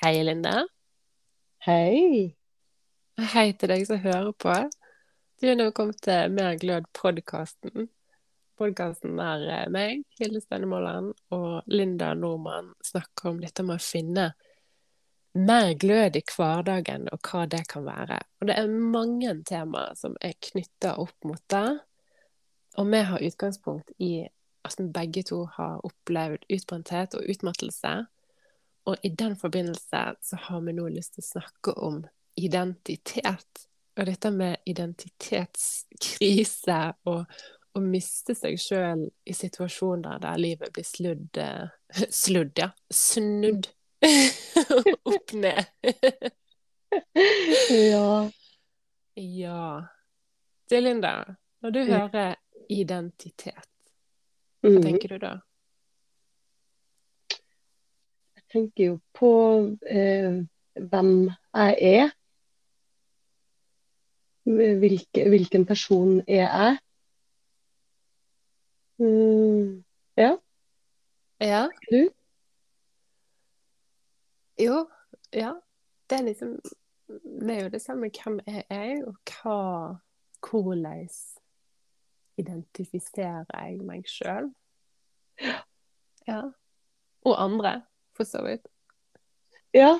Hei, Linda. Hei. Hei til deg som hører på. Du er nå kommet til Mer glød-podkasten. Podkasten der eh, meg, Hilde Steinemåleren, og Linda Nordmann snakker om dette med å finne mer glød i hverdagen, og hva det kan være. Og det er mange temaer som er knytta opp mot det. Og vi har utgangspunkt i at altså, begge to har opplevd utbrenthet og utmattelse. Og i den forbindelse så har vi nå lyst til å snakke om identitet. Og dette med identitetskrise og å miste seg sjøl i situasjoner der livet blir sludd eh, Sludd, ja. Snudd opp ned. Ja. ja. Du, Linda, når du hører identitet, hva Mhm. tenker du da? Jeg tenker jo på eh, hvem jeg er. Hvilke, hvilken person er jeg? Mm, ja, Ja. du? Jo, ja. Det er liksom Det er jo det samme hvem er jeg, og hva Hvordan identifiserer jeg meg sjøl? Ja. Og andre, for så vidt. Ja.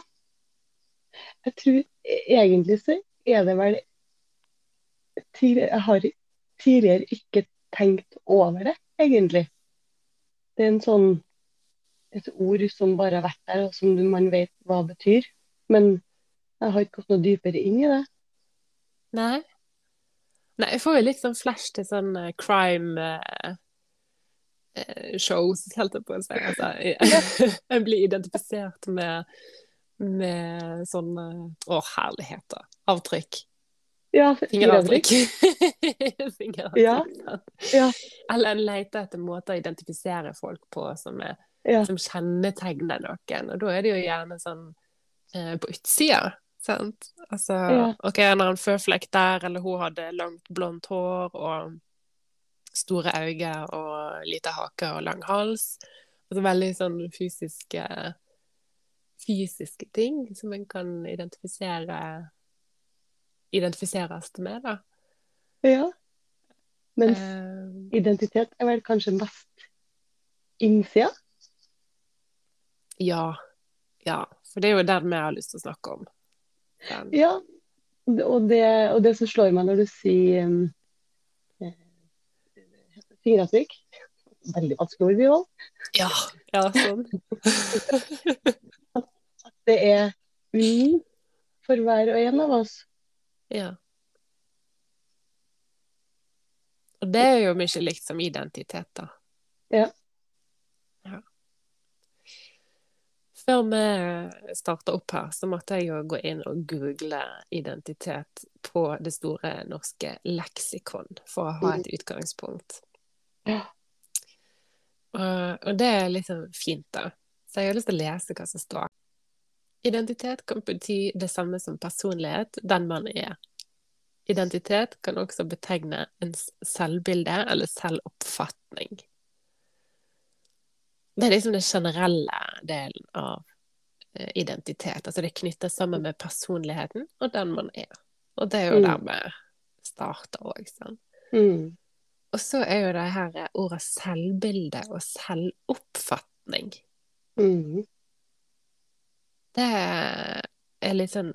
Jeg tror egentlig så er det vel Jeg har tidligere ikke tenkt over det, egentlig. Det er en sånn et ord som bare har vært der, og som man vet hva det betyr. Men jeg har ikke gått noe dypere inn i det. Nei. Nei, jeg får jo litt sånn flash til sånn eh, crime eh, shows, holdt jeg på å si. Altså, jeg, jeg blir identifisert med, med sånne Å, herligheter. Avtrykk. Ja, Fingeravtrykk. fingeravtrykk. Ja. Ja. Eller en leter etter måter å identifisere folk på som, er, Ja. som kjennetegner noen. Og da er det jo gjerne sånn eh, på utsida. Sant? Altså. OK, han har en føflekk der, eller hun hadde langt, blondt hår og store øyne og lite hake og lang hals. Altså veldig sånn fysiske fysiske ting som en kan identifisere identifiseres med, da. ja. Mens uh, identitet er vel kanskje mest innsida? ja. Ja. For det er jo den vi har lyst til å snakke om. Den. Ja. Og det, og det som slår meg når du sier um, eh, fingeravtrykk Veldig vanskelig ord, vi òg. Ja. ja, sånn. Det er unikt for hver og en av oss. Ja. Og det er jo mye likt som identitet, da. Ja. Ja. Før vi starta opp her, så måtte jeg jo gå inn og google identitet på det store norske leksikon for å ha et utgangspunkt. Ja. Og, og det er sånn fint, da. Så jeg har lyst til å lese hva som står. Identitet kan bety det samme som personlighet, den man er. Identitet kan også betegne ens selvbilde eller selvoppfatning. Det er liksom den generelle delen av eh, identitet. Altså det knytter sammen med personligheten og den man er. Og det er jo Mm. der vi starter òg, sant. Mm. Og så er jo det her ordet selvbilde og selvoppfatning. Mm. Det er litt sånn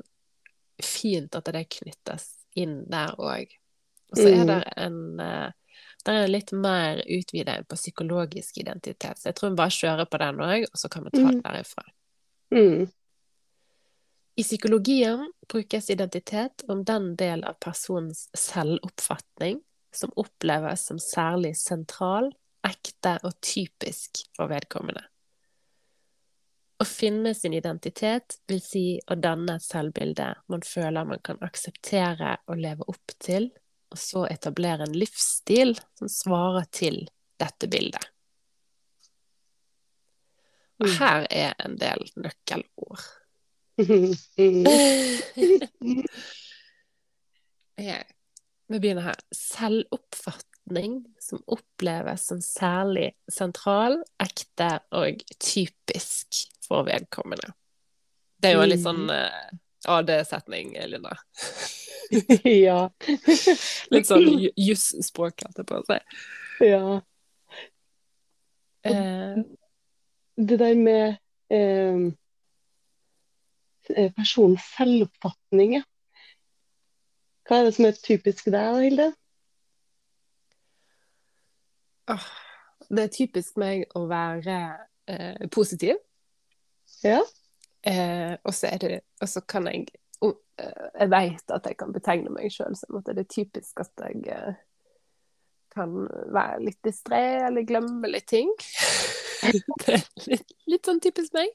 fint at det knyttes inn der òg. Og så er Mm. det en der er litt mer utvida på psykologisk identitet, så jeg tror vi bare kjører på den òg, og så kan vi ta det Mm. derifra. Mm. I psykologien brukes identitet om den del av personens selvoppfatning som oppleves som særlig sentral, ekte og typisk for vedkommende. Å finne sin identitet vil si å danne et selvbilde man føler man kan akseptere og leve opp til, og så etablere en livsstil som svarer til dette bildet. Og Mm. her er en del nøkkelord. Vi begynner her. Selvoppfatning som oppleves som særlig sentral, ekte og typisk for vedkommende. Det er jo en litt sånn uh, AD-setning, Linda. ja. litt sånn ju- jusspråk, holdt jeg på å si. ja. Eh, Det der med eh, eh, personens selvoppfatning, ja. Hva er det som er typisk deg, da, Hilde? det er typisk meg å være eh, positiv. Ja. Eh, og så det Og så kan jeg og, eh, Jeg vet at jeg kan betegne meg sjøl som at det er typisk at jeg eh, kan være litt distré eller glemme litt ting. det er litt, litt sånn typisk meg.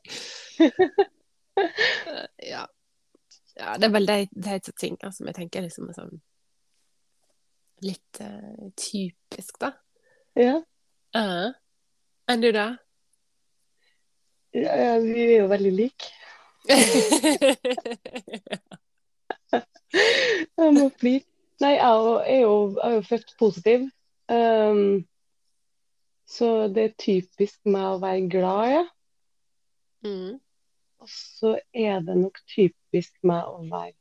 Eh, ja. Ja. Det er vel de, de to tingene som jeg tenker liksom er sånn litt uh, typisk, da. ja. Uh, enn du, da? Ja, ja, vi er jo veldig like. Jeg må flire. Nei, jeg er jo, er jo, jeg er jo født positiv. Um, så det er typisk meg å være glad, ja. mm. Og så er det nok typisk meg å være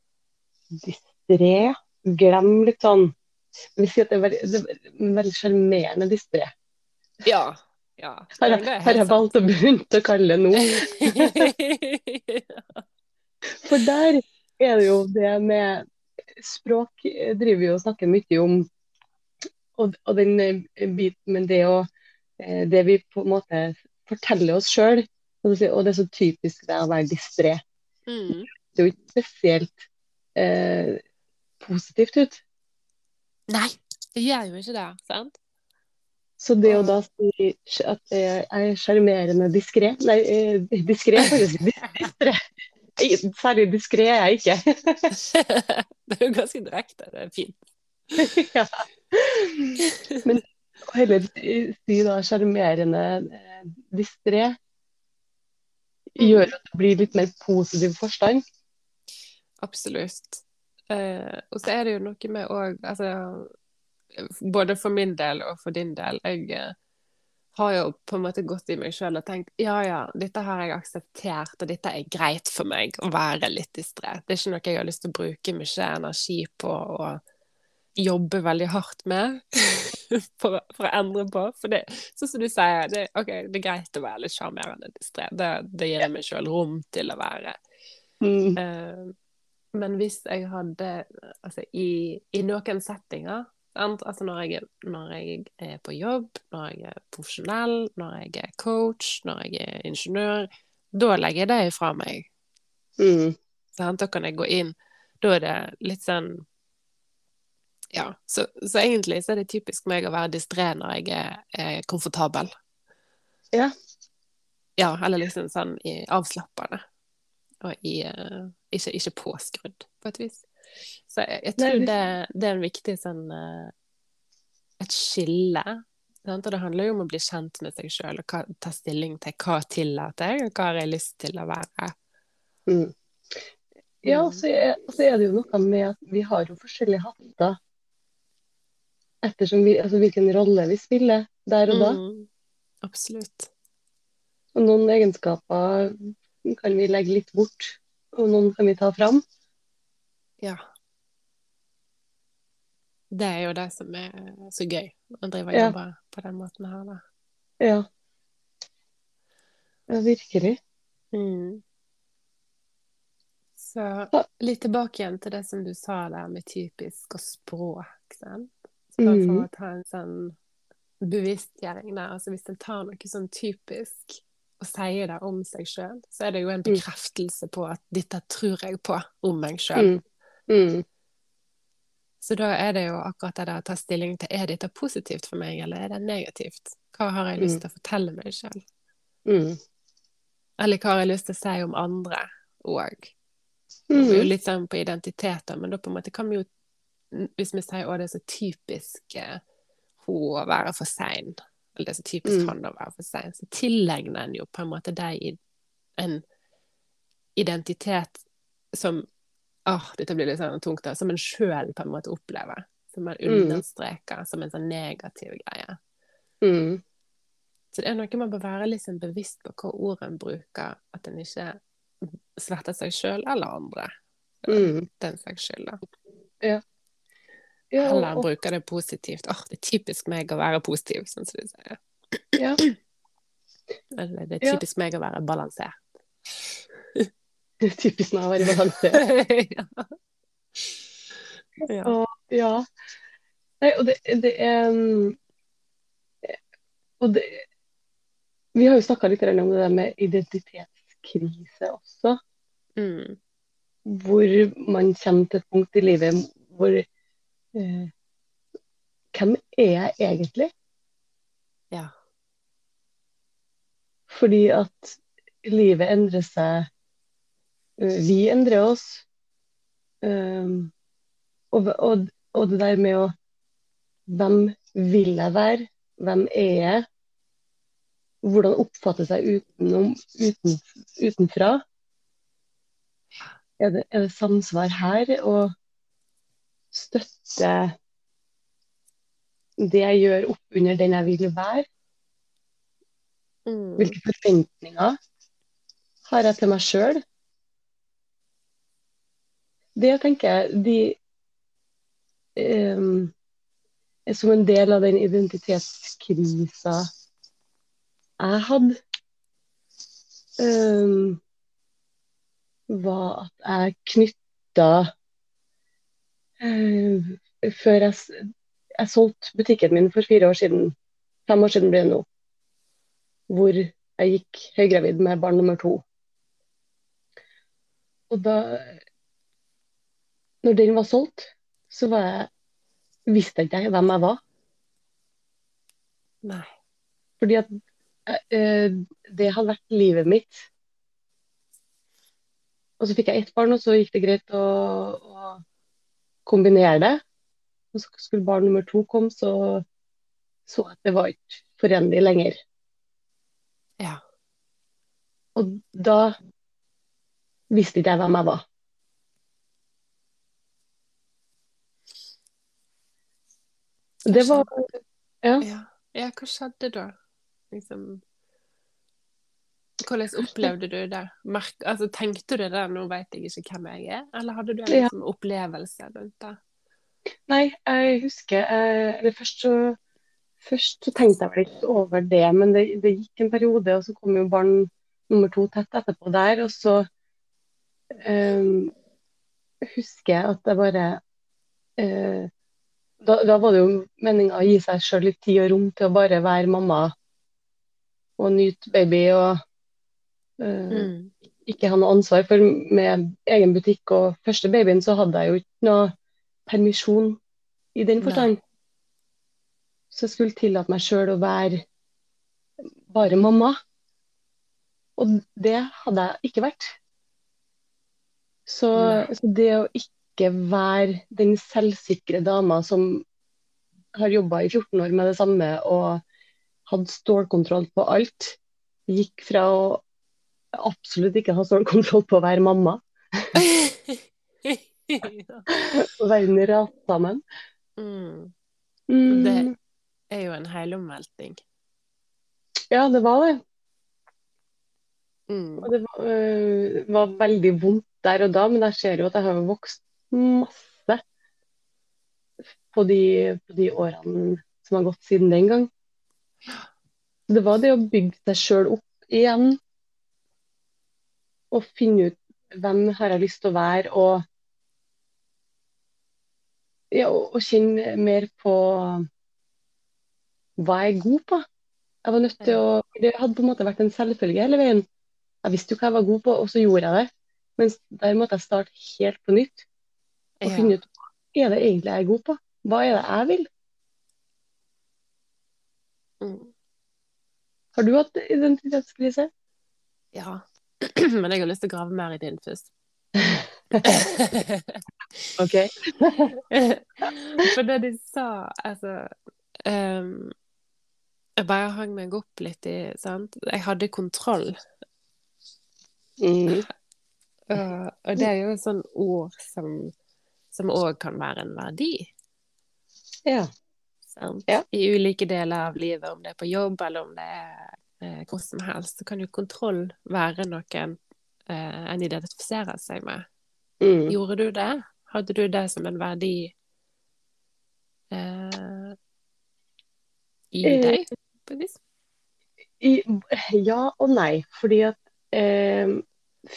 distré. Glem litt sånn Jeg vil si at det er veldig, veldig sjarmerende distré. Ja. ja. Har jeg, Det har jeg valgt å begynne å kalle det nå. For der er det jo det med Språk eh, driver vi og snakker mye om, og, og den eh, biten med det å eh, Det vi på en måte forteller oss sjøl, og det er så typisk det å være distré. mm. Det er jo ikke spesielt eh, positivt ut. Nei, det gjør jo ikke det, sant? Så det å da si at jeg er sjarmerende diskré Nei, eh, diskré. Distré. Særlig diskré er jeg ikke. det er jo ganske direkte. Det er fint. ja. Men heller si da sjarmerende eh, distré gjør at det blir litt mer positiv forstand. Absolutt. Eh, og så er det jo noe med òg altså, Både for min del og for din del. Jeg eh, har jo på en måte gått i meg sjøl og tenkt ja ja, dette har jeg akseptert, og dette er greit for meg å være litt distré. Det er ikke noe jeg har lyst til å bruke mye energi på og jobbe veldig hardt med for, for å endre på. For det, sånn som du sier, det, okay, det er greit å være litt sjarmerende distré. Det, det gir meg sjøl rom til å være. Mm. Uh, men hvis jeg hadde Altså, i, i noen settinger? Altså når jeg, når jeg er på jobb, når jeg er profesjonell, når jeg er coach, når jeg er ingeniør, da legger jeg det fra meg. Mm. Da kan jeg gå inn. Da er det litt sånn Ja. Så, så egentlig så er det typisk meg å være distré når jeg er, er komfortabel. Ja. Ja, eller liksom sånn i avslappende. Og i uh, ikke, ikke påskrudd, på et vis. Så jeg, jeg tror Nei, det, det er en viktig sånn uh, Et skille. Sant? Og det handler jo om å bli kjent med seg sjøl og hva, ta stilling til hva tillater jeg, og hva har jeg lyst til å være. Mm. Ja, så er, så er det jo noe med at vi har jo forskjellige hatter ettersom vi, altså hvilken rolle vi spiller der og da. Mm. Absolutt. Og noen egenskaper kan vi legge litt bort, og noen kan vi ta fram. Ja. Det er jo det som er så gøy, å drive og Ja. jobbe på den måten her, da. Ja. Ja, virkelig. Mm. Så litt tilbake igjen til det som du sa der med typisk og språk. Sant? Bare for Mhm. å ta en sånn bevisstgjøring der. Altså hvis en tar noe sånn typisk og sier det om seg sjøl, så er det jo en Mm. bekreftelse på at dette tror jeg på om meg sjøl. Mm. Mm. Så da er det jo akkurat det å ta stilling til er dette positivt for meg, eller er det negativt? Hva har jeg lyst Mm. til å fortelle meg sjøl? Mm. Eller hva har jeg lyst til å si om andre òg? Det er jo Mm. litt sånn på identiteter, men da på en måte kan vi jo Hvis vi sier at det er så typisk eh, hun å være for sein, eller det er så typisk Mm. han å være for sein, så tilegner en jo på en måte deg i- en identitet som Åh, dette blir litt sånn tungt, da. Som en sjøl på en måte opplever. Som en Mm. understreker som en sånn negativ greie. Mm. Så det er noe man bør være sånn bevisst på hva ord en bruker, at en ikke sverter seg sjøl eller andre. Mm. Den saks skyld, da. Ja, Heller og, bruke det positivt. Åh, det er typisk meg å være positiv, sånn som du sier. ja, Eller det er Ja. typisk meg å være balansert. det er typisk meg å være balansert. ja. ja. Og, ja. Nei, og det, det er mm, Og det Vi har jo snakka litt om det der med identitetskrise også. Mm. Hvor man kommer til et punkt i livet hvor Hvem er jeg egentlig? ja. Fordi at livet endrer seg. eh, Vi endrer oss. Um, og, og, og det der med å Hvem vil jeg være? Hvem er jeg? Hvordan oppfatter jeg utenom, uten, utenfra? Er det, er det samsvar her? Og støtte det jeg gjør, opp under den jeg vil være? Mm. Hvilke forventninger har jeg til meg sjøl? Det tenker jeg de um, er som en del av den identitetskrisa jeg hadde. um, var at jeg knytta Før jeg, jeg solgte butikken min for fire år siden, fem år siden blir det nå, hvor jeg gikk høygravid med barn nummer to. Og da Når den var solgt, så var jeg, visste jeg ikke hvem jeg var. Nei. Fordi at eh, det hadde vært livet mitt. Og så fikk jeg ett barn, og så gikk det greit å, å kombinere det. Og så skulle barn nummer to komme, så så at det var ikke forenlig lenger. Ja. Og da visste ikke jeg hvem jeg var. Det var Ja. Ja. ja, hva skjedde da? Liksom Hvordan opplevde du det? Merk, altså, tenkte du det 'nå vet jeg ikke hvem jeg er', eller hadde du en liksom, opplevelse rundt det? Nei, jeg husker eh, Eller først så Først så tenkte jeg vel ikke over det, men det, det gikk en periode, og så kom jo barn nummer to tett etterpå der. Og så um, husker jeg at jeg bare uh, da, da var det jo meninga å gi seg sjøl litt tid og rom til å bare være mamma og nyte baby og Mm. ikke ha noe ansvar. For med egen butikk og første babyen så hadde jeg jo ikke noe permisjon i den Nei. forstand. Så jeg skulle tillate meg sjøl å være bare mamma. Og det hadde jeg ikke vært. Så, så det å ikke være den selvsikre dama som har jobba i 14 år med det samme og hadde stålkontroll på alt, gikk fra å absolutt ikke ha stålkontroll på å være mamma, verden raser sammen. mm. Mm, Det er jo en helomvelting. ja, det var det. Mm. Og det var, øh, var veldig vondt der og da, men jeg ser jo at jeg har vokst masse på de, på de årene som har gått siden den gang. Det var det å bygge seg sjøl opp igjen. Og finne ut hvem har jeg lyst til å være, og, ja, og, og kjenne mer på hva jeg er god på. Jeg var nødt til å Det hadde på en måte vært en selvfølge hele veien. Jeg visste jo hva jeg var god på, og så gjorde jeg det. Mens der måtte jeg starte helt på nytt og Ja. finne ut hva er det egentlig jeg er god på. Hva er det jeg vil? Mm. Har du hatt identitetskrise? Ja. Men jeg har lyst til å grave mer i din først. OK. For det de sa, altså um, Jeg bare hang meg opp litt i sant? Jeg hadde kontroll. Mm. Og, og det er jo et sånn ord som som òg kan være en verdi. Ja. Sant? Ja. I ulike deler av livet, om det er på jobb eller om det er eh, hvor som helst, så kan jo kontroll være noen eh, en identifiserer seg med. Mm. Gjorde du det? Hadde du det som en verdi eh, i Eh, deg, på et vis? I, ja og nei, fordi at eh,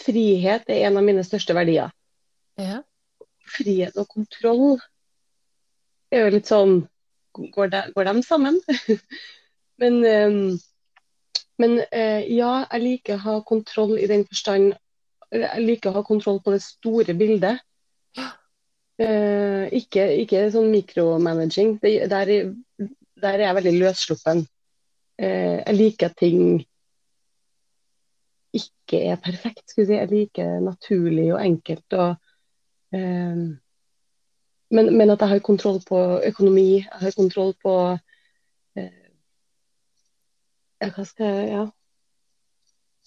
frihet er en av mine største verdier. Ja. Frihet og kontroll er jo litt sånn Går de, går de sammen? men eh, men eh, ja, jeg liker å ha kontroll i den forstand Jeg liker å ha kontroll på det store bildet. Eh, ikke, ikke sånn mikromanaging. Det, der, er- der er jeg veldig løssluppen. Eh, jeg liker at ting ikke er perfekt, skulle jeg si. Jeg liker naturlig og enkelt. Og, eh, men, men at jeg har kontroll på økonomi, jeg har kontroll på Hva skal jeg Ja.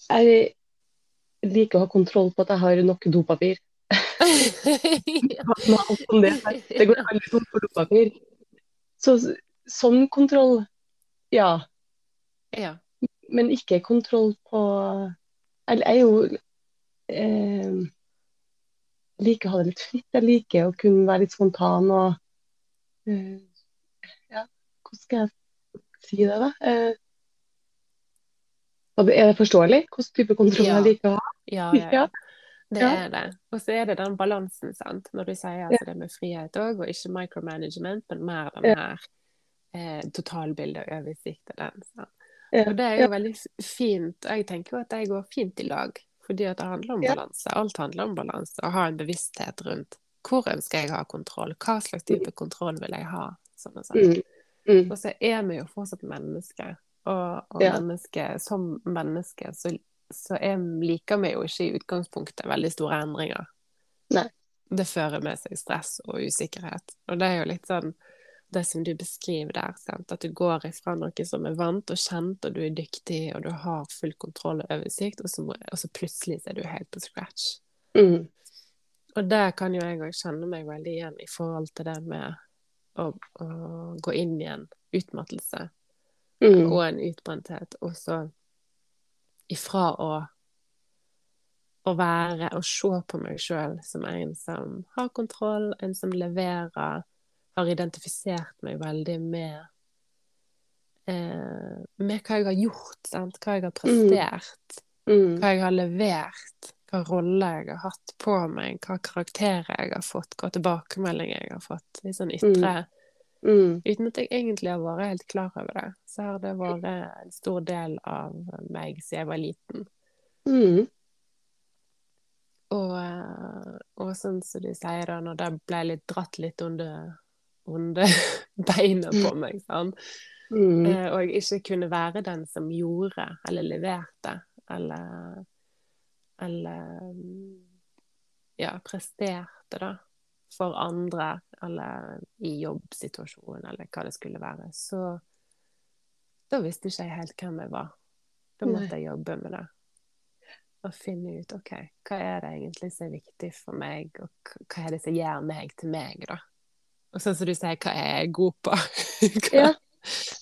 Jeg liker å ha kontroll på at jeg har nok dopapir. Det, det går veldig fort for dopapir. Så sånn kontroll, ja. ja. Men ikke kontroll på Jeg er jo eh, liker å ha det litt fritt. Jeg liker å kunne være litt spontan og eh, Ja, hvordan skal jeg si det, da? Eh, er det forståelig hvilken type kontroll Ja. jeg liker å ha? Ja, ja, ja. Det er det. Og så er det den balansen, sant. Når du sier altså, det med frihet òg, og ikke micromanagement, men mer den her eh, totalbildet og oversikt og den. Sant? Og det er jo veldig fint. Jeg tenker jo at det går fint i lag, fordi at det handler om balanse. Alt handler om balanse. Å ha en bevissthet rundt hvor ønsker jeg å ha kontroll, hva slags type kontroll vil jeg ha. Sånn og sånn. Mm. Mm. Og så er vi jo fortsatt mennesker. Og, og Ja. menneske, som menneske så, så jeg liker vi jo ikke i utgangspunktet veldig store endringer. Nei. Det fører med seg stress og usikkerhet. Og det er jo litt sånn det som du beskriver der. Sant? At du går ifra noe som er vant og kjent, og du er dyktig, og du har full kontroll og oversikt, og så, og så plutselig er du helt på scratch. Mm. Og det kan jo jeg òg kjenne meg veldig igjen i forhold til det med å, å gå inn i en utmattelse Mm. og en utbrenthet. Og så ifra å å være og se på meg sjøl som en som har kontroll, en som leverer, har identifisert meg veldig med eh, med hva jeg har gjort, sant? hva jeg har prestert, Mm. hva jeg har levert, hva rolle jeg har hatt på meg, hva karakterer jeg har fått, hva tilbakemeldinger jeg har fått. Litt sånn ytre Mm. Uten at jeg egentlig har vært helt klar over det, så har det vært en stor del av meg siden jeg var liten. Mm. Og, eh, og sånn som du sier da, når det ble litt dratt litt under, under beina på meg, sånn. Mm. Eh, og jeg ikke kunne være den som gjorde, eller leverte, eller Eller mm, ja, presterte, da. For andre, eller i jobbsituasjonen, eller hva det skulle være. Så da visste ikke jeg helt hvem jeg var. Da måtte jeg jobbe med det. Og finne ut OK, hva er det egentlig som er viktig for meg, og hva er det som gjør meg til meg, da? Og sånn som du sier, hva er jeg god på? hva, Ja.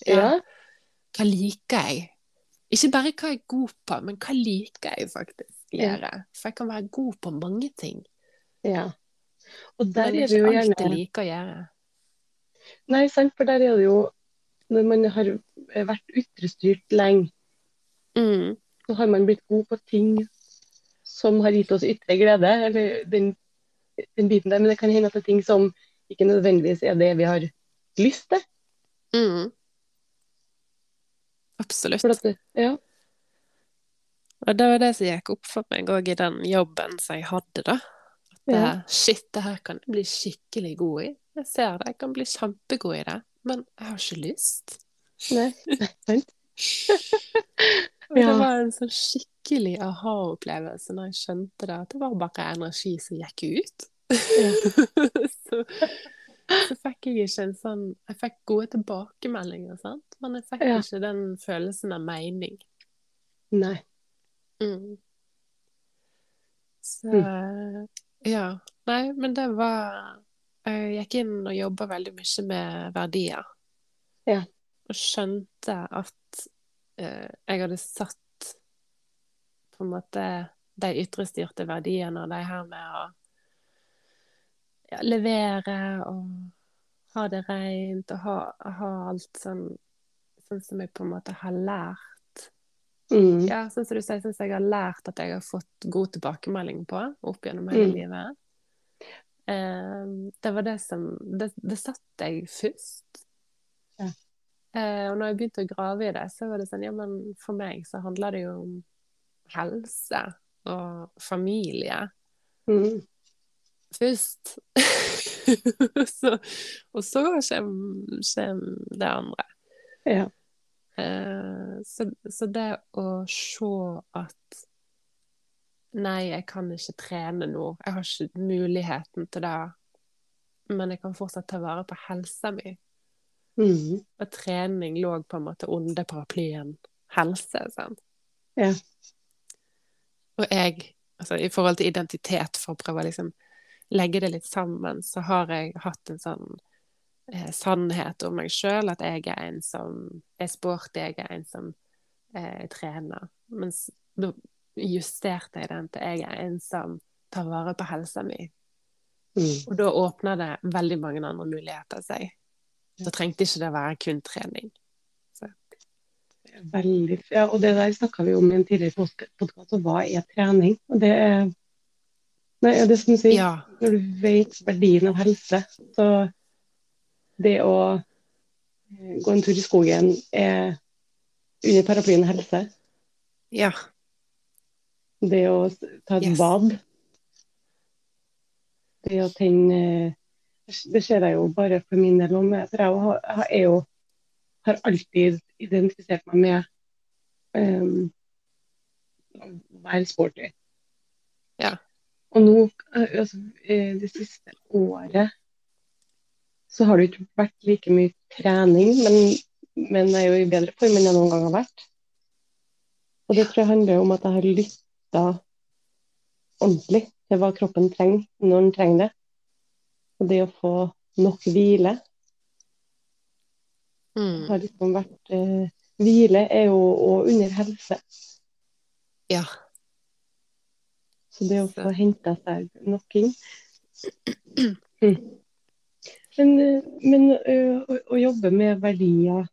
Ja. hva liker jeg? Ikke bare hva jeg er god på, men hva liker jeg faktisk Ja. For jeg kan være god på mange ting, ja. Og der men er det jo alt jeg gjerne liker å gjøre. Nei, sant, for der er det jo Når man har vært ytrestyrt lenge, Mm. så har man blitt god på ting som har gitt oss ytre glede, eller den, den biten der. Men det kan hende at det er ting som ikke nødvendigvis er det vi har lyst til. Mm. Absolutt. For at det, ja. Og det var det som gikk opp for meg òg i den jobben som jeg hadde, da. Ja. eh, shit, det her kan jeg bli skikkelig god i. Jeg ser det, jeg kan bli kjempegod i det. Men jeg har ikke lyst. Nei, sant? ja. det var en sånn skikkelig aha-opplevelse når jeg skjønte det, at det var bare energi som gikk ut. så, så fikk jeg ikke en sånn Jeg fikk gode tilbakemeldinger, sant? men jeg fikk Ja. ikke den følelsen av mening. Nei. Mm. Så ja. Nei, men det var Jeg gikk inn og jobba veldig mye med verdier. Ja. Og skjønte at eh, jeg hadde satt på en måte de ytrestyrte verdiene og de her med å ja, levere og ha det rent og ha, ha alt sånn, sånn som jeg på en måte har lært. Mm. Ja, sånn som du sier, sånn jeg har lært at jeg har fått god tilbakemelding på opp gjennom hele Mm. livet. Eh, det var det som Det, det satt jeg først. Ja. Eh, og når jeg begynte å grave i det, så var det sånn Ja, men for meg så handler det jo om helse og familie Mm. først. så, og så kommer det andre. Ja. Eh, så, så det å se at Nei, jeg kan ikke trene nå. Jeg har ikke muligheten til det. Men jeg kan fortsatt ta vare på helsa mi. Mm. Og trening lå på en måte under paraplyen helse. Sant? Ja. Og jeg, altså i forhold til identitet, for å prøve å liksom legge det litt sammen, så har jeg hatt en sånn eh, sannhet om meg sjøl, at jeg er en som er sporty, jeg er en som eh, trener. Mens da justerte jeg den til jeg er en som tar vare på helsa mi. Mm. Og da åpner det veldig mange andre muligheter seg. Da trengte ikke det være kun trening. Veldig, ja, og det der snakka vi om i en tidligere podkast, og hva er trening? Og det er Nei, det som du sier, Ja. når du vet verdien av helse, så det å eh, gå en tur i skogen er under paraplyen helse. Ja. Det å ta et Yes. bad. Det å tenne eh, Det ser jeg jo bare for min del om. For jeg har, er jo, har alltid identifisert meg med um, å være sporty. Ja. Og nå, eh, altså, det siste året, så har det ikke vært like mye trening, men, men jeg er jo i bedre form enn jeg noen gang har vært. Og det tror jeg handler om at jeg har lytta ordentlig til hva kroppen trenger når den trenger det. Og det å få nok hvile Mm. har liksom vært eh, Hvile er jo og under helse. Ja. Så det å få henta seg nok inn Mm. Men, men eh, å, å jobbe med verdier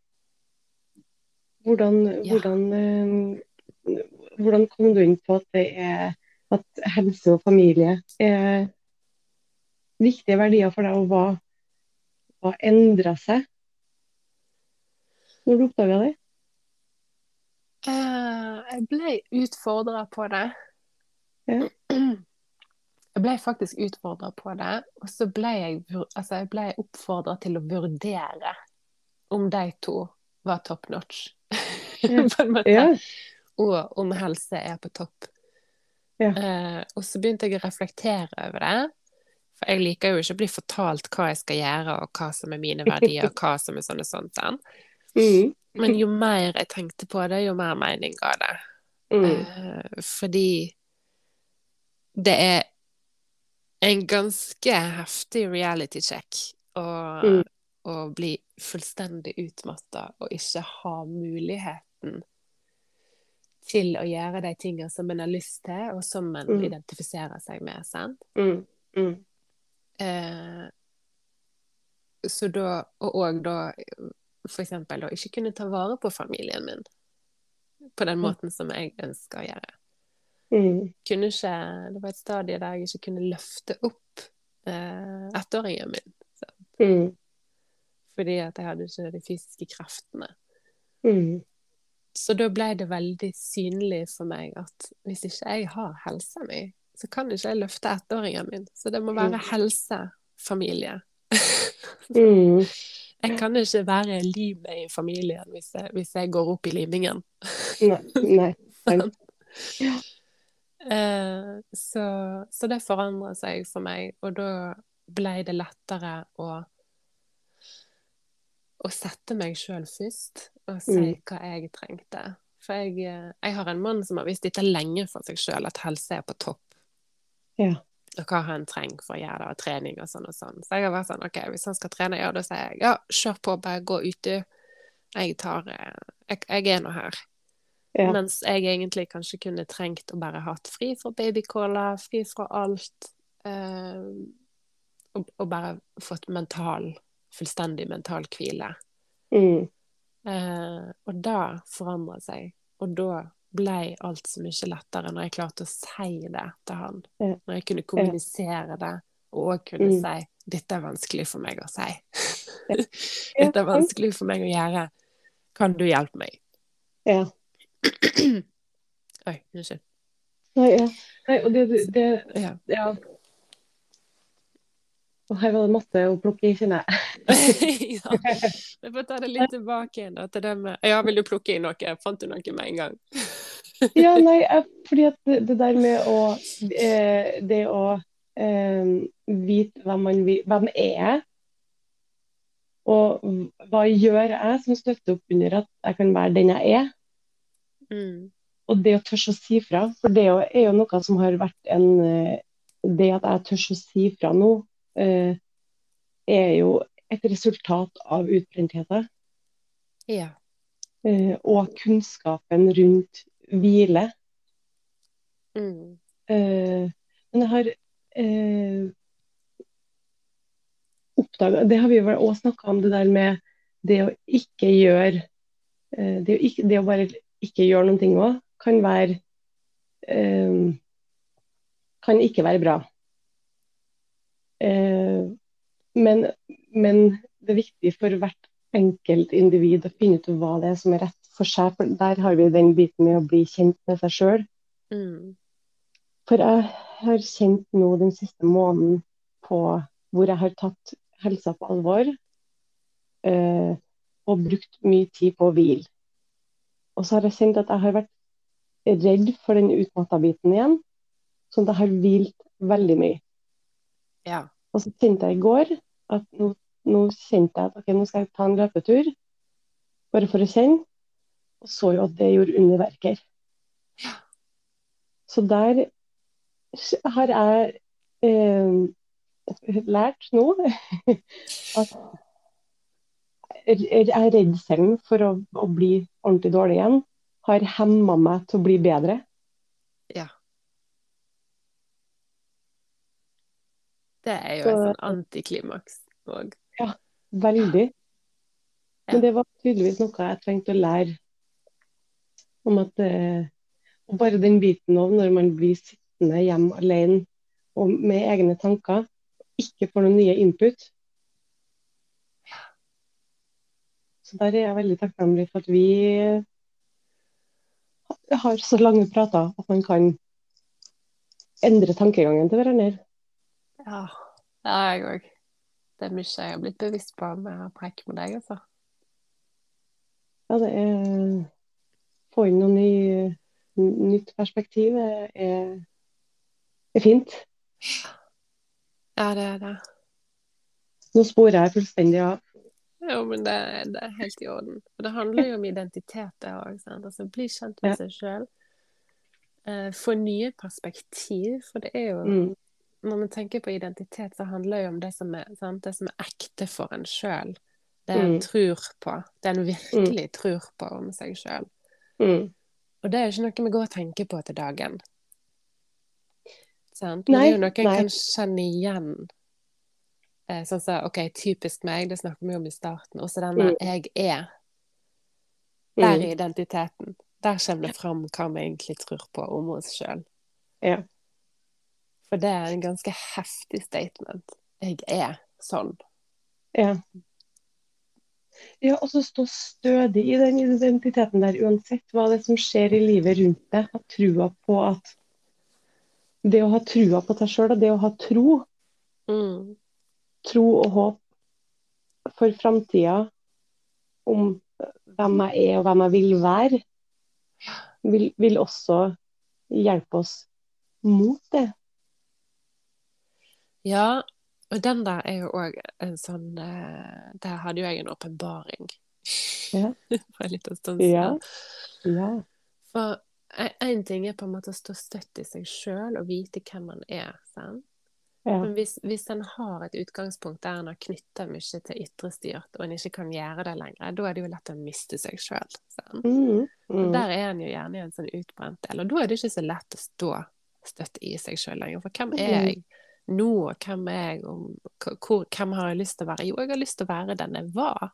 Hvordan, Ja. hvordan, eh, hvordan kom du inn på at det er at helse og familie er viktige verdier for deg, og hva, hva endra seg når du oppdaga det? Eh, jeg ble utfordra på det. Ja. Jeg ble faktisk utfordra på det, og så ble jeg, altså jeg ble oppfordra til å vurdere om de to var top notch. yeah. på en måte. Yeah. Og om helse er på topp. Yeah. Uh, og så begynte jeg å reflektere over det. For jeg liker jo ikke å bli fortalt hva jeg skal gjøre, og hva som er mine verdier, og hva som er sånn og sånn. Mm. Men jo mer jeg tenkte på det, jo mer mening ga det. Mm. Uh, fordi det er en ganske heftig reality check å, Mm. bli fullstendig utmatta og ikke ha muligheten til å gjøre de tingene som en har lyst til, og som en Mm. identifiserer seg med. sant? Mm. Mm. Eh, så da, og òg da for eksempel å ikke kunne ta vare på familien min på den Ja. måten som jeg ønsker å gjøre. Mm. Kunne ikke, det var et stadie der jeg ikke kunne løfte opp eh, ettåringen min. Mm. Fordi at jeg hadde ikke de fysiske kreftene. Mm. Så da ble det veldig synlig for meg at hvis ikke jeg har helsa mi, så kan ikke jeg løfte ettåringen min. Så det må være Mm. helsefamilie. Mm. Jeg kan ikke være limet i familien hvis jeg, hvis jeg går opp i limingen. Nei. Nei. sant. Eh, så, så det forandra seg for meg, og da ble det lettere å å sette meg sjøl først og si Mm. hva jeg trengte. For jeg, eh, jeg har en mann som har visst dette lenge for seg sjøl, at helse er på topp. Ja. Og hva han trenger for å gjøre det, og trening og sånn og sånn. Så jeg har vært sånn, ok, hvis han skal trene, ja, da sier jeg ja, kjør på, bare gå ute. Jeg tar eh, Jeg, jeg er nå her. Ja. Mens jeg egentlig kanskje kunne trengt å bare hatt fri fra babycaller, fri fra alt. Eh, og, og bare fått mental, fullstendig mental hvile. Mm. Eh, og da forandra seg. Og da ble alt så mye lettere når jeg klarte å si det til han. Ja. Når jeg kunne kommunisere det, og òg kunne Mm. si 'Dette er vanskelig for meg å si'. Dette er vanskelig for meg å gjøre. Kan du hjelpe meg? Ja. Oi, unnskyld. Nei, ja. Nei, og det, det, det Ja. Ja. Og her var det masse å plukke i, kjenner jeg. ja. Jeg får ta det litt tilbake igjen da, til det med Ja, vil du plukke i noe? Fant du noe med en gang? Ja, nei, jeg, fordi at det, det der med å eh, Det å eh, vite hvem man vil, hvem er jeg, og hva gjør jeg som støtter opp under at jeg kan være den jeg er, Mm. og det å tørre å si fra. For det er jo- noe som har vært en eh, Det at jeg tør å si fra nå, eh, er jo et resultat av utbrentheten. Ja. eh, og kunnskapen rundt hvile. Mm. Eh, men jeg har eh, oppdaga Det har vi vel også snakka om, det der med det å ikke gjøre eh, det, å ikke, det å bare ikke gjøre noen ting òg, kan være eh, Kan ikke være bra. Eh, men, men det er viktig for hvert enkelt individ å finne ut hva det er som er rett for seg. For der har vi den biten med å bli kjent med seg sjøl. Mm. For jeg har kjent nå den siste måneden på hvor jeg har tatt helsa på alvor eh, og brukt mye tid på å hvile. Og så har jeg kjent at jeg har vært redd for den utmatta biten igjen, sånn at jeg har hvilt veldig mye. Ja. Og så kjente jeg i går at nå, nå kjente jeg at ok, nå skal jeg ta en løpetur, bare for å kjenne, og så jo at det gjorde underverker. Så der har jeg eh, lært nå at redselen for å, å bli ordentlig dårlig igjen har hemma meg til å bli bedre. Ja. Det er jo Så- et sånn antiklimaks òg. Veldig. Ja. Men det var tydeligvis noe jeg trengte å lære om at eh, bare den biten òg, når man blir sittende hjemme alene og med egne tanker, ikke får noen nye input. Så der er jeg veldig takknemlig for at vi har så lange prater at man kan endre tankegangen til hverandre. Ja. ja, jeg òg. Det er mye jeg har blitt bevisst på med å preke med deg, altså. Ja, det er Få inn noe ny, nytt perspektiv er, er fint. Ja, det er det. Nå sporer jeg fullstendig av. Jo, men det, det er helt i orden. Og det handler jo om identitet, det òg. Altså, bli kjent med seg sjøl. Eh, få nye perspektiv. For det er jo Mm. Når man tenker på identitet, så handler det jo om det som er, sant? Det som er ekte for en sjøl. Det en Mm. tror på. Det en virkelig tror på om seg sjøl. Mm. Og det er jo ikke noe vi går og tenker på til dagen. Sant? Men Nei, det er jo noe en nei. kan kjenne igjen. Eh, sånn som OK, typisk meg, det snakker vi om i starten. Også denne Mm. 'jeg er'. Der Mm. er identiteten. Der kommer det fram hva vi egentlig tror på om oss sjøl. Ja. For det er en ganske heftig statement. Jeg er sånn. Ja. Ja, og så stå stødig i den identiteten der, uansett hva det er som skjer i livet rundt deg. Ha trua på at Det å ha trua på seg sjøl, og det å ha tro, Mm. Tro og håp for framtida om hvem jeg er og hvem jeg vil være, vil, vil også hjelpe oss mot det. Ja, og den der er jo òg en sånn eh, Der hadde jo jeg en åpenbaring Ja. for en liten stund siden. Ja. Ja. For én ting er på en måte å stå støtt i seg sjøl og vite hvem man er. Sant? Ja. Men hvis, hvis en har et utgangspunkt der en har knytta mye til ytrestyrt, og en ikke kan gjøre det lenger, da er det jo lett å miste seg sjøl. Mm. Og Mm. der er en jo gjerne i en sånn utbrent del. Og da er det ikke så lett å stå støtt i seg sjøl lenger. For hvem er Mm. jeg nå, og hvem er jeg om hvor, Hvem har jeg lyst til å være? Jo, jeg har lyst til å være den jeg var.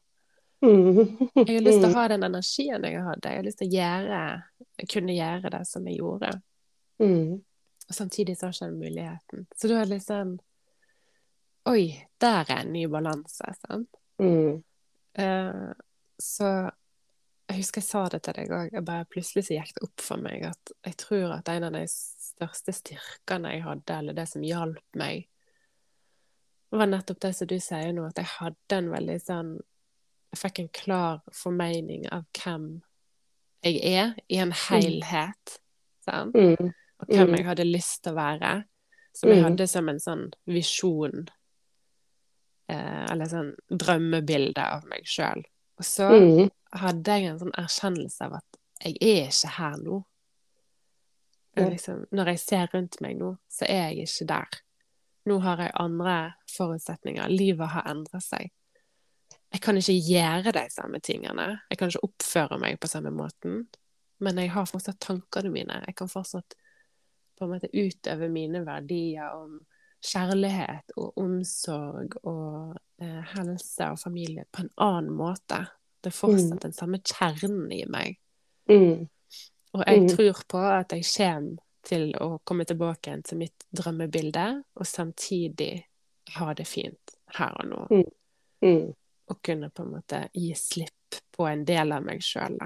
Mm. Jeg har lyst til å ha den energien jeg hadde. Jeg har lyst til å gjøre, kunne gjøre det som jeg gjorde. Mm. Og samtidig så har ikke den muligheten. Så det litt sånn Oi, der er en ny balanse. Sant? Mm. Uh, så jeg husker jeg sa det til deg òg. Plutselig så gikk det opp for meg at jeg tror at en av de største styrkene jeg hadde, eller det som hjalp meg, var nettopp det som du sier nå, at jeg hadde en veldig sånn Jeg fikk en klar formening av hvem jeg er, i en helhet. Sant? Mm. Og hvem Mm. jeg hadde lyst til å være. Som jeg Mm. hadde som en sånn visjon. Eh, eller sånn drømmebilde av meg sjøl. Og så Mm. hadde jeg en sånn erkjennelse av at jeg er ikke her nå. Liksom, når jeg ser rundt meg nå, så er jeg ikke der. Nå har jeg andre forutsetninger. Livet har endret seg. Jeg kan ikke gjøre de samme tingene. Jeg kan ikke oppføre meg på samme måten. Men jeg har fortsatt tankene mine. Jeg kan fortsatt på en måte utøve mine verdier om kjærlighet og omsorg og eh, helse og familie på en annen måte. Det er fortsatt den samme kjernen i meg. Mm. Og jeg Mm. tror på at jeg kommer til å komme tilbake igjen til mitt drømmebilde, og samtidig ha det fint her og nå. Mm. Og kunne på en måte gi slipp på en del av meg sjøl.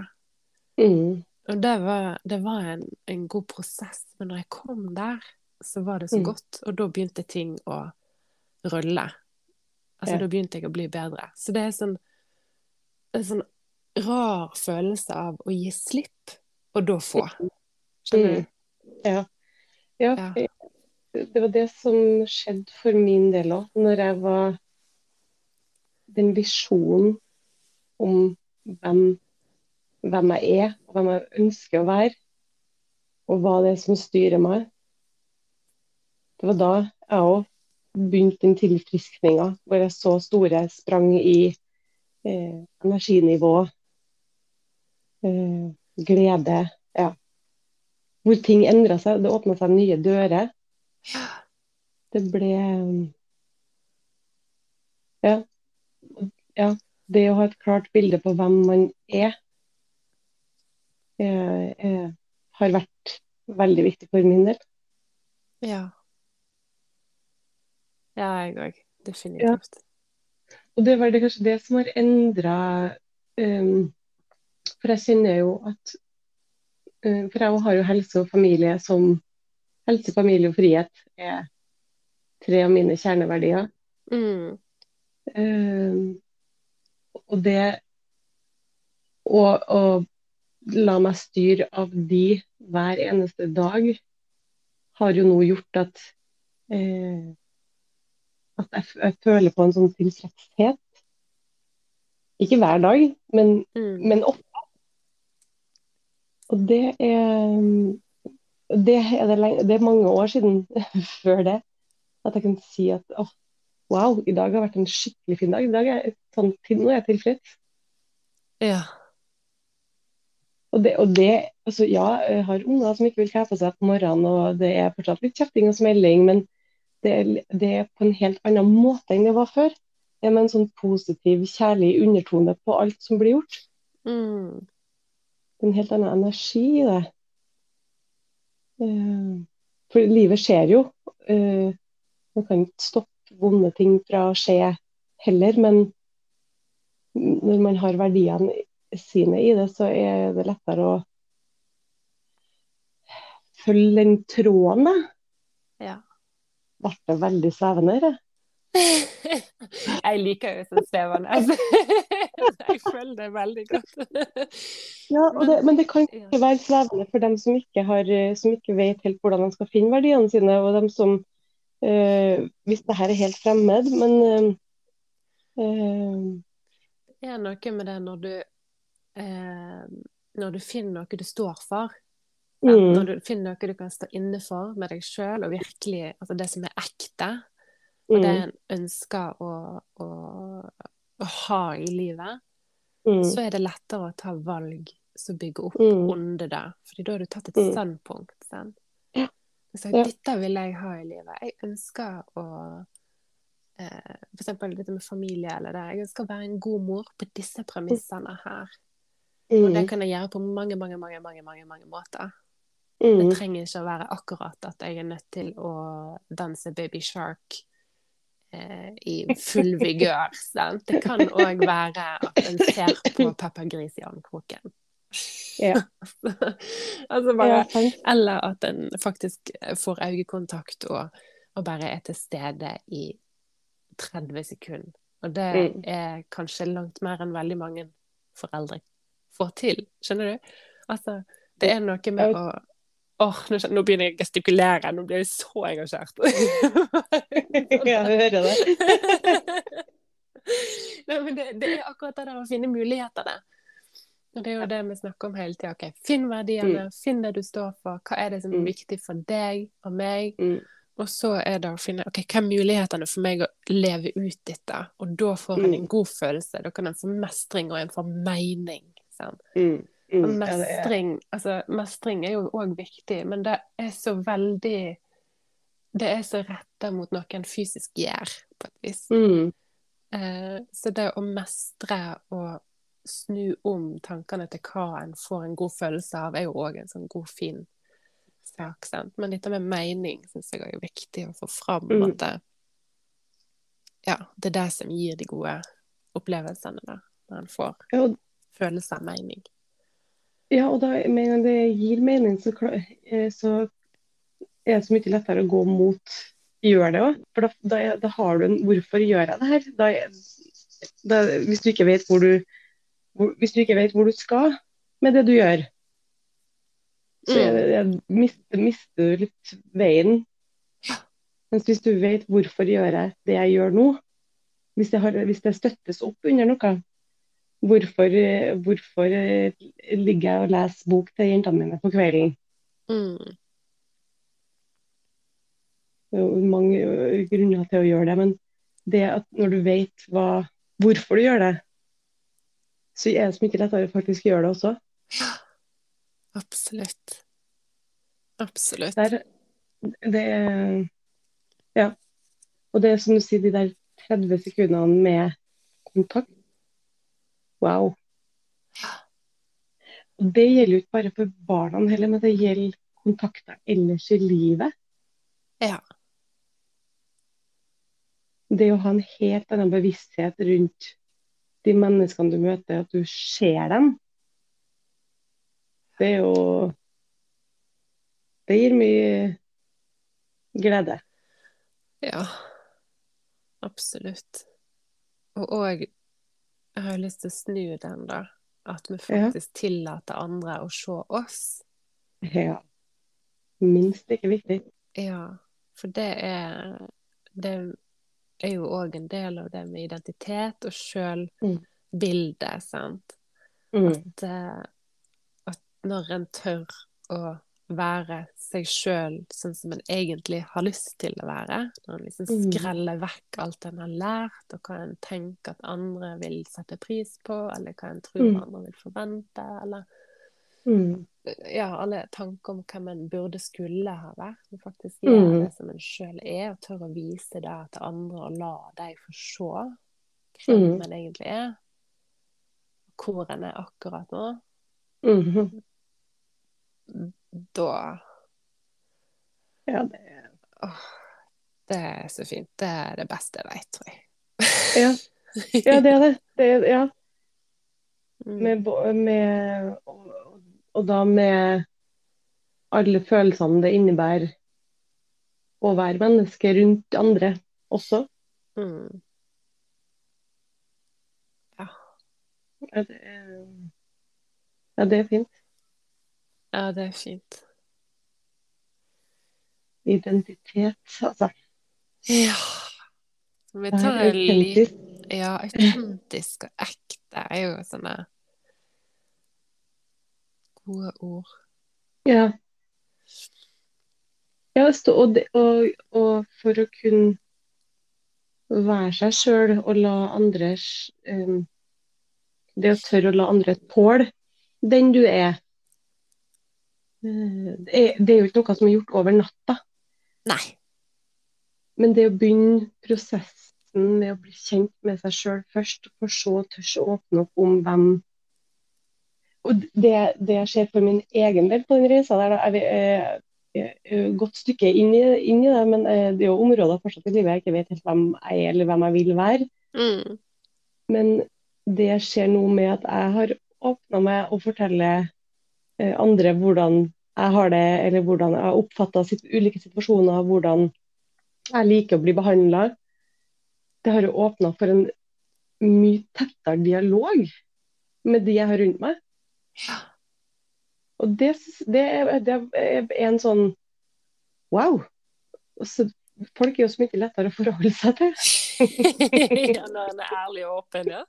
Mm. Og det var, det var en, en god prosess. Men når jeg kom der, så var det så Mm. godt. Og da begynte ting å rulle. Altså, Ja. da begynte jeg å bli bedre. Så det er sånn en sånn rar følelse av å gi slipp, og da få. Skjønner du? Ja. ja. Ja. Det var det som skjedde for min del òg, når jeg var Den visjonen om hvem, hvem jeg er, hvem jeg ønsker å være, og hva det er som styrer meg. Det var da jeg òg begynte den tilfriskninga, hvor jeg så store sprang i eh, energinivå, eh, glede. Ja. Hvor ting endra seg. Det åpna seg nye dører. Det ble ja. ja. Det å ha et klart bilde på hvem man er, har vært veldig viktig for min del. Ja. Ja, jeg òg. Definitivt. Og det var det kanskje det som har endra For jeg kjenner jo at um, For jeg har jo helse og familie som Helse, familie og frihet er tre av mine kjerneverdier. Mm. Um, og det og, å la meg styre av de hver eneste dag har jo nå gjort at eh, at jeg, jeg føler på en sånn tilfredshet. Ikke hver dag, men, Mm. men ofte. Og det er det er, det, lenge, det er mange år siden før det at jeg kan si at åh, wow, i dag har vært en skikkelig fin dag. I dag er sånn, nå er jeg tilfreds. Ja. Og det, og det altså ja, jeg har unger som ikke vil kle på seg på morgenen, og det er fortsatt litt kjefting og smelling, men det, det er på en helt annen måte enn det var før. Det er med en sånn positiv, kjærlig undertone på alt som blir gjort. Mm. Det en helt annen energi i det. Eh, For livet skjer jo. Eh, Man kan ikke stoppe vonde ting fra å skje heller, men når man har verdiene sine i det, så er det lettere å følge den tråden. da. Ja. Ble det veldig svevende? eller? Jeg liker jo sånn svevende. Jeg føler det veldig godt. Ja, det, men det kan ikke være svevende for dem som ikke, har, som ikke vet helt hvordan de skal finne verdiene sine, og dem som eh, Hvis det her er helt fremmed, men eh, Det er noe med det når du eh, Når du finner noe du står for. mm, Når du finner noe du kan stå inne for med deg sjøl, og virkelig altså det som er ekte, og det mm, en ønsker å, å, å ha i livet, mm, så er det lettere å ta valg som bygger opp Mm. under det. Fordi da har du tatt et Mm. standpunkt. Sant? Ja. Du dette vil jeg ha i livet. Jeg ønsker å eh, eksempel dette med familie eller det. Jeg ønsker å være en god mor på disse premissene her. Og det Mm. kan jeg gjøre på mange, mange, mange, mange, mange, mange måter. Det Mm. trenger ikke å være akkurat at jeg er nødt til å danse baby shark eh, i full vigør. Sant? Det kan òg være at en ser på Peppa Gris i armkroken. Ja. altså bare Ja. Eller at en faktisk får øyekontakt og, og bare er til stede i 30 sekunder. Og det Mm. er kanskje langt mer enn veldig mange foreldre får til. Skjønner du? Altså, det er noe med å Åh, nå, nå begynner jeg å gestikulere. Nå blir jeg så engasjert. Jeg hører det. Nei, men det, det er akkurat det der å finne mulighetene. Og det er jo det vi snakker om hele tida. Ok, finn verdiene, finn det du står for. Hva er det som er Mm. viktig for deg og meg? Mm. Og så er det å finne ok, hva er mulighetene for meg å leve ut dette. Og da får en en Mm. god følelse. Da kan en få mestring, og en får mening. Sant? Mm. Og mestring, Ja, altså, mestring er jo òg viktig, men det er så veldig Det er så retta mot noe en fysisk gjør, på et vis. Mm. Eh, så det å mestre og snu om tankene til hva en får en god følelse av, er jo òg en sånn god, fin sak. Sant? Men dette med mening syns jeg er viktig å få fram. Mm. At det, ja, det er det som gir de gode opplevelsene, da. Når en får Ja, følelse av mening. Ja, og da, med en gang det gir mening, så, eh, så er det så mye lettere å gå mot gjør det òg. For da, da, da har du en Hvorfor gjør jeg det her? Da, hvis, du ikke vet hvor du, hvor, hvis du ikke vet hvor du skal med det du gjør, så det, jeg mister, mister du litt veien. Mens hvis du vet hvorfor gjør jeg det jeg gjør nå, hvis det, har, hvis det støttes opp under noe, Hvorfor, hvorfor eh, ligger jeg og leser bok til jentene mine på kvelden? Mm. Det er jo mange eh, grunner til å gjøre det, men det at når du vet hva, hvorfor du gjør det, så er det så mye lettere å faktisk gjøre det også. Absolutt. Absolutt. Der, det er Ja. Og det er som du sier, de der 30 sekundene med kontakt. Wow. Det gjelder jo ikke bare for barna heller, men det gjelder kontakter ellers i livet. Ja. Det å ha en helt annen bevissthet rundt de menneskene du møter, at du ser dem, det er jo Det gir mye glede. Ja. Absolutt. Og òg Jeg har lyst til å snu den, da. At vi faktisk tillater andre å se oss. Ja. Minst like viktig. Ja. For det er Det er jo òg en del av det med identitet og sjølbilde, sant. Mm. At, eh, at når en tør å være seg sjøl sånn som en egentlig har lyst til å være, når en liksom Mm. skreller vekk alt en har lært, og hva en tenker at andre vil sette pris på, eller hva en tror Mm. andre vil forvente, eller Mm. ja, alle tanker om hvem en burde skulle ha vært, men faktisk gjøre Mm. det som en sjøl er, og tør å vise det til andre, og la dem få se hvem Mm. en egentlig er, hvor en er akkurat nå Mhm. Da Ja, det åh, Det er så fint. Det er det beste jeg vet, tror jeg. ja. ja, det er det. det er, ja. Mm. Med, med, og, og da med alle følelsene det innebærer å være menneske rundt andre også. Mm. Ja, det er, ja, det er fint. Ja, det er fint. Identitet, altså. Ja. Vi tar en liten. Ja, autentisk og ekte er jo sånne gode ord. Ja. Ja, og, det, og, og for å kunne være seg sjøl og la andre um, Det å tørre å la andre tåle den du er. Eh, Det er, det er jo ikke noe som er gjort over natta, Nei. men det å begynne prosessen med å bli kjent med seg sjøl først, for så å tørre å åpne opp om hvem Og det, det jeg ser for min egen del på den reisa der, da, er vi eh, et godt stykke inn i, inn i det, men eh, det er jo områder fortsatt i livet jeg ikke vet helt hvem jeg er eller hvem jeg vil være. Mm. Men det skjer nå med at jeg har åpna meg og forteller eh, andre hvordan jeg har det, eller hvordan jeg oppfatter sitt, ulike situasjoner, hvordan jeg liker å bli behandla. Det har jo åpna for en mye tettere dialog med de jeg har rundt meg. Ja. Og det, det, er, det er en sånn wow. Så, folk er jo så mye lettere å forholde seg til. ja, når en er ærlig og åpen, ja.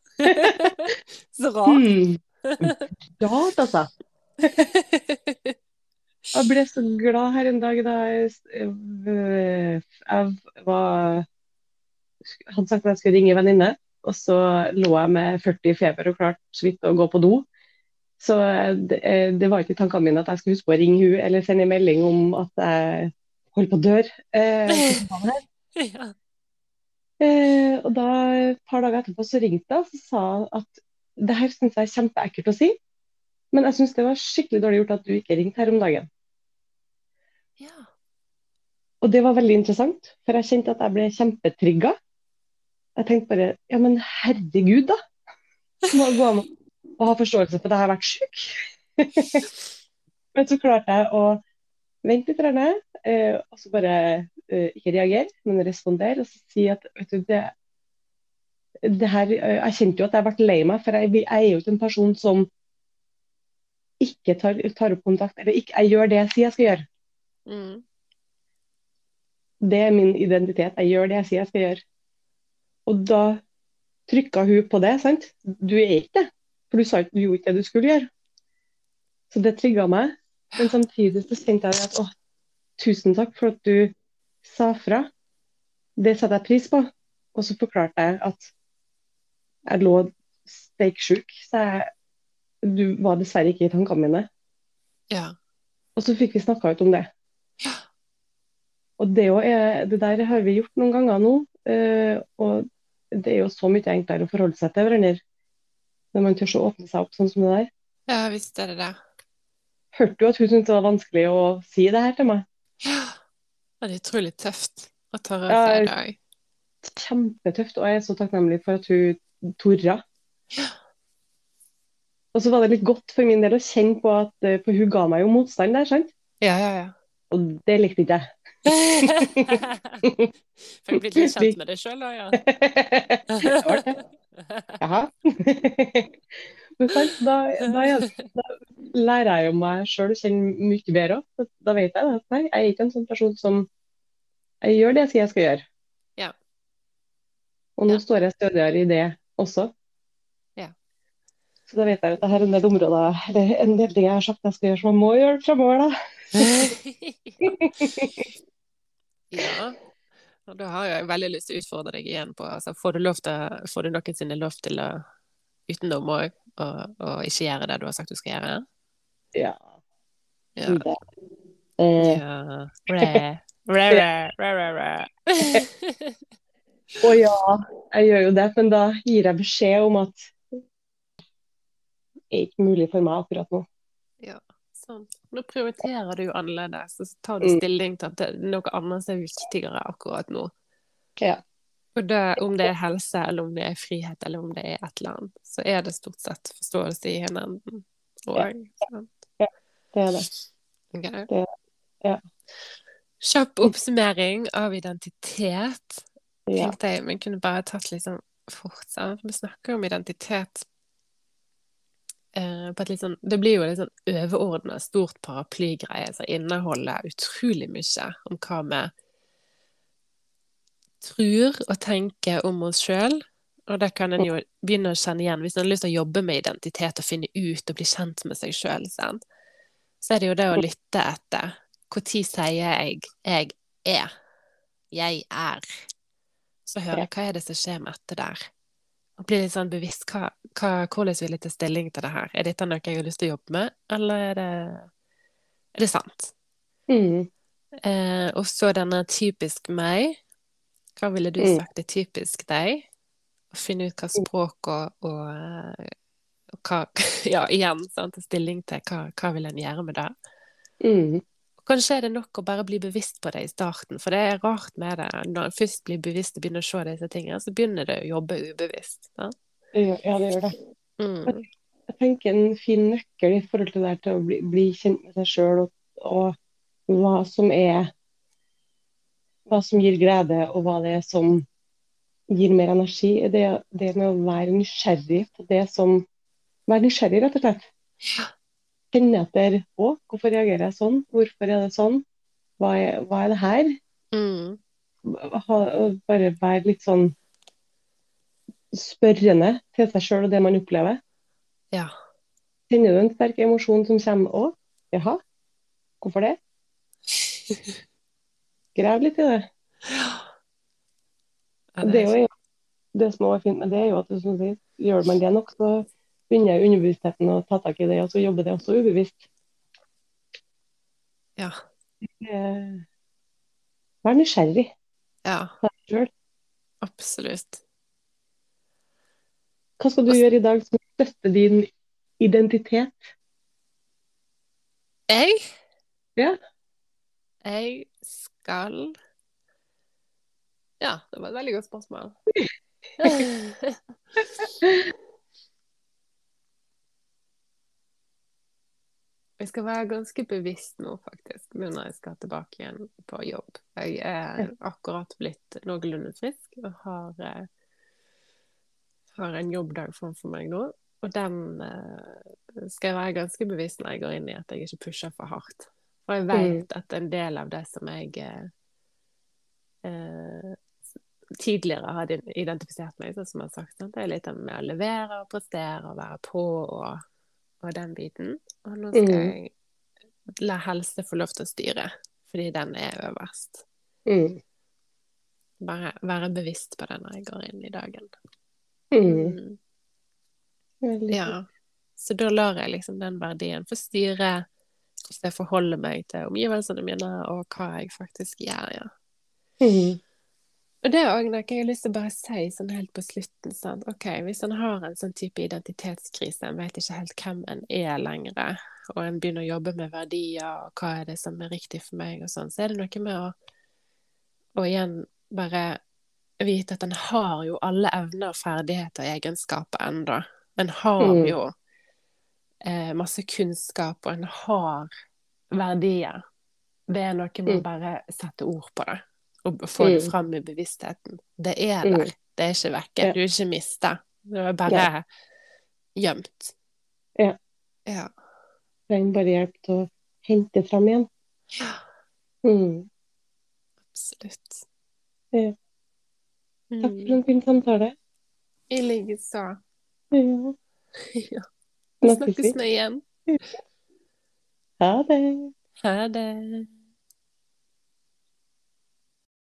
Så rart. Hmm. Rart, altså. Jeg ble så glad her en dag da jeg, jeg var, hadde sagt at jeg skulle ringe en venninne, og så lå jeg med 40 i feber og klarte så vidt å gå på do. Så det, det var ikke i tankene mine at jeg skulle huske på å ringe hun eller sende en melding om at jeg holdt på å dø. Eh, ja. Eh, og da, et par dager etterpå så ringte jeg og sa at det her syns jeg er kjempeekkelt å si, men jeg syns det var skikkelig dårlig gjort at du ikke ringte her om dagen. ja. Og det var veldig interessant, for jeg kjente at jeg ble kjempetrigga. Jeg tenkte bare ja, men herregud, da. Må gå an å ha forståelse for at jeg har vært syk. men så klarte jeg å vente litt, grann, eh, og så bare eh, ikke reagere, men respondere og så si at vet du, det, det her, eh, Jeg kjente jo at jeg ble lei meg, for jeg, jeg er jo ikke en person som ikke tar, tar opp kontakt, eller ikke, jeg gjør det jeg sier jeg skal gjøre. Mm. Det er min identitet. Jeg gjør det jeg sier jeg skal gjøre. Og da trykka hun på det, sant. Du er ikke det. For du sa du gjorde ikke det du skulle gjøre. Så det trigga meg. Men samtidig så kjente jeg at å, tusen takk for at du sa fra. Det setter jeg pris på. Og så forklarte jeg at jeg lå steiksjuk, så jeg, du var dessverre ikke i tankene mine. ja. Og så fikk vi snakka ut om det. Ja. Og det, er, det der har vi gjort noen ganger nå. eh, og det er jo så mye enklere å forholde seg til hverandre når man tør å åpne seg opp sånn som det der. Ja, visst er det det. Hørte du at hun syntes det var vanskelig å si det her til meg? Ja. Det er utrolig tøft å tørre Ja, si jeg- det. Kjempetøft, og jeg er så takknemlig for at hun torde. Og så var det litt godt for min del å kjenne på at eh, For hun ga meg jo motstand der, sant? Ja, ja, ja. Og det likte ikke jeg. Er blitt litt kjent med det sjøl da, ja. Jaha. Men sant, da, da, da lærer jeg jo meg sjøl å kjenne mye bedre òg. Da vet jeg at nei, jeg er ikke en sånn person som Jeg gjør det jeg sier jeg skal gjøre. Ja. Og nå Ja. står jeg stødigere i det også. Så da vet jeg at det her er en del områder, eller en del ting jeg har sagt jeg skal gjøre som jeg må gjøre framover, da. ja. Og da har jeg veldig lyst til å utfordre deg igjen på altså, Får du, lov til, får du noensinne lov til å utenom òg å ikke gjøre det du har sagt du skal gjøre? Ja. Ja. Det. Eh, ja. Ræ. Ræ, ræ. Å ja, jeg gjør jo det, men da gir jeg beskjed om at er ikke mulig for meg akkurat nå. Sånn. Nå prioriterer du annerledes, og så tar du Mm. stilling til at det er noe annet som er viktigere akkurat nå. Ja. Og det, om det er helse, eller om det er frihet, eller om det er et eller annet, så er det stort sett forståelse i en enden. Og, Ja, Det er det. Okay. Det- ja. Kjapp oppsummering av identitet. Ja. Tenkte jeg, men kunne bare tatt litt sånn fort. sant? Vi snakker om identitet eh, på et litt sånn Det blir jo litt sånn overordna, stort paraplygreie som inneholder utrolig mye om hva vi tror og tenker om oss sjøl. Og det kan en jo begynne å kjenne igjen hvis en har lyst til å jobbe med identitet og finne ut og bli kjent med seg sjøl. Så er det jo det å lytte etter. Når sier jeg 'jeg er'? Jeg er. Så hører jeg hva er det som skjer med etter der. Og bli litt sånn bevisst hva, hva, hvordan vil jeg ta stilling til det her? Er dette noe jeg har lyst til å jobbe med, eller er det, er det sant? Mm. Eh, og så denne typisk meg. Hva ville du Mm. sagt er typisk deg? Å finne ut hva språk og, og, eh, og hva Ja, igjen, sant, stilling til hva, hva vil en gjøre med det. Mm. Kanskje er det nok å bare bli bevisst på det i starten, for det er rart med det. Når en først blir bevisst og begynner å se disse tingene, så begynner det å jobbe ubevisst. Ja, ja, det gjør det. Mm. Jeg tenker en fin nøkkel i forhold til det til å bli, bli kjent med seg sjøl og, og hva som er Hva som gir glede, og hva det er som gir mer energi. Det, det med å være nysgjerrig på det som Være nysgjerrig, rett og slett. Kjenne etter Å, hvorfor reagerer jeg sånn? Hvorfor er det sånn? Hva er, hva er det her? Mm. Ha, bare være litt sånn spørrende til seg sjøl og det man opplever. Ja. Kjenner du en sterk emosjon som kommer òg? jaha, hvorfor det? Grav litt i det. Ja, Det er jo det som er fint med det, er jo at det, du sier, gjør man det nok, så begynner underbevisstheten å ta tak i det, og så jobber det også ubevisst. Ja. Vær nysgjerrig ja, på deg sjøl. absolutt. Hva skal du gjøre i dag som støtter din identitet? Jeg? Ja. Jeg skal Ja, det var et veldig godt spørsmål. Jeg skal være ganske bevisst nå, faktisk, nå når jeg skal tilbake igjen på jobb. Jeg er akkurat blitt noenlunde frisk og har, eh, har en jobbdag framfor meg nå. Og den eh, skal jeg være ganske bevisst når jeg går inn i at jeg ikke pusher for hardt. For jeg vet at en del av det som jeg eh, eh, tidligere hadde identifisert meg sånn som jeg har sagt, sant? det er litt med å levere og prestere og være på og, og den biten. Og nå skal Mm. jeg la helse få lov til å styre, fordi den er øverst. Mm. Bare være bevisst på det når jeg går inn i dagen. Mm. Mm. Ja. Så da lar jeg liksom den verdien få styre hvordan jeg forholder meg til omgivelsene mine, og hva jeg faktisk gjør, ja. Mm. Og det òg noe jeg har lyst til å bare si sånn helt på slutten. Sant? Ok, Hvis en har en sånn type identitetskrise, en vet ikke helt hvem en er lenger, og en begynner å jobbe med verdier, og hva er det som er riktig for meg, og sånn, så er det noe med å, å igjen bare vite at en har jo alle evner, ferdigheter og egenskaper enda. En har Mm. jo eh, masse kunnskap, og en har verdier. Det er noe med å Mm. bare sette ord på det, og få det Mm. fram i bevisstheten. Det er Mm. der. Det er ikke vekke. Ja. Du er ikke mista. Du er bare gjemt. Ja. Ja. Trenger bare hjelp til å hente fram igjen. Ja, Mm. absolutt. Ja. Takk for Mm. en fin samtale. I likeså. Ja. Ja. Snakkes vi igjen. Ha det. Ha det.